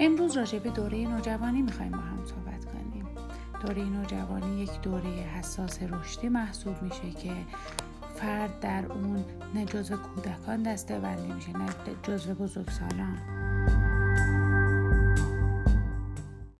امروز راجع به دوره نوجوانی می‌خوایم با هم صحبت کنیم. دوره نوجوانی یک دوره حساس رشدی محسوب میشه که فرد در اون نه جزو کودکان دسته بندی میشه نه جزو بزرگسالان.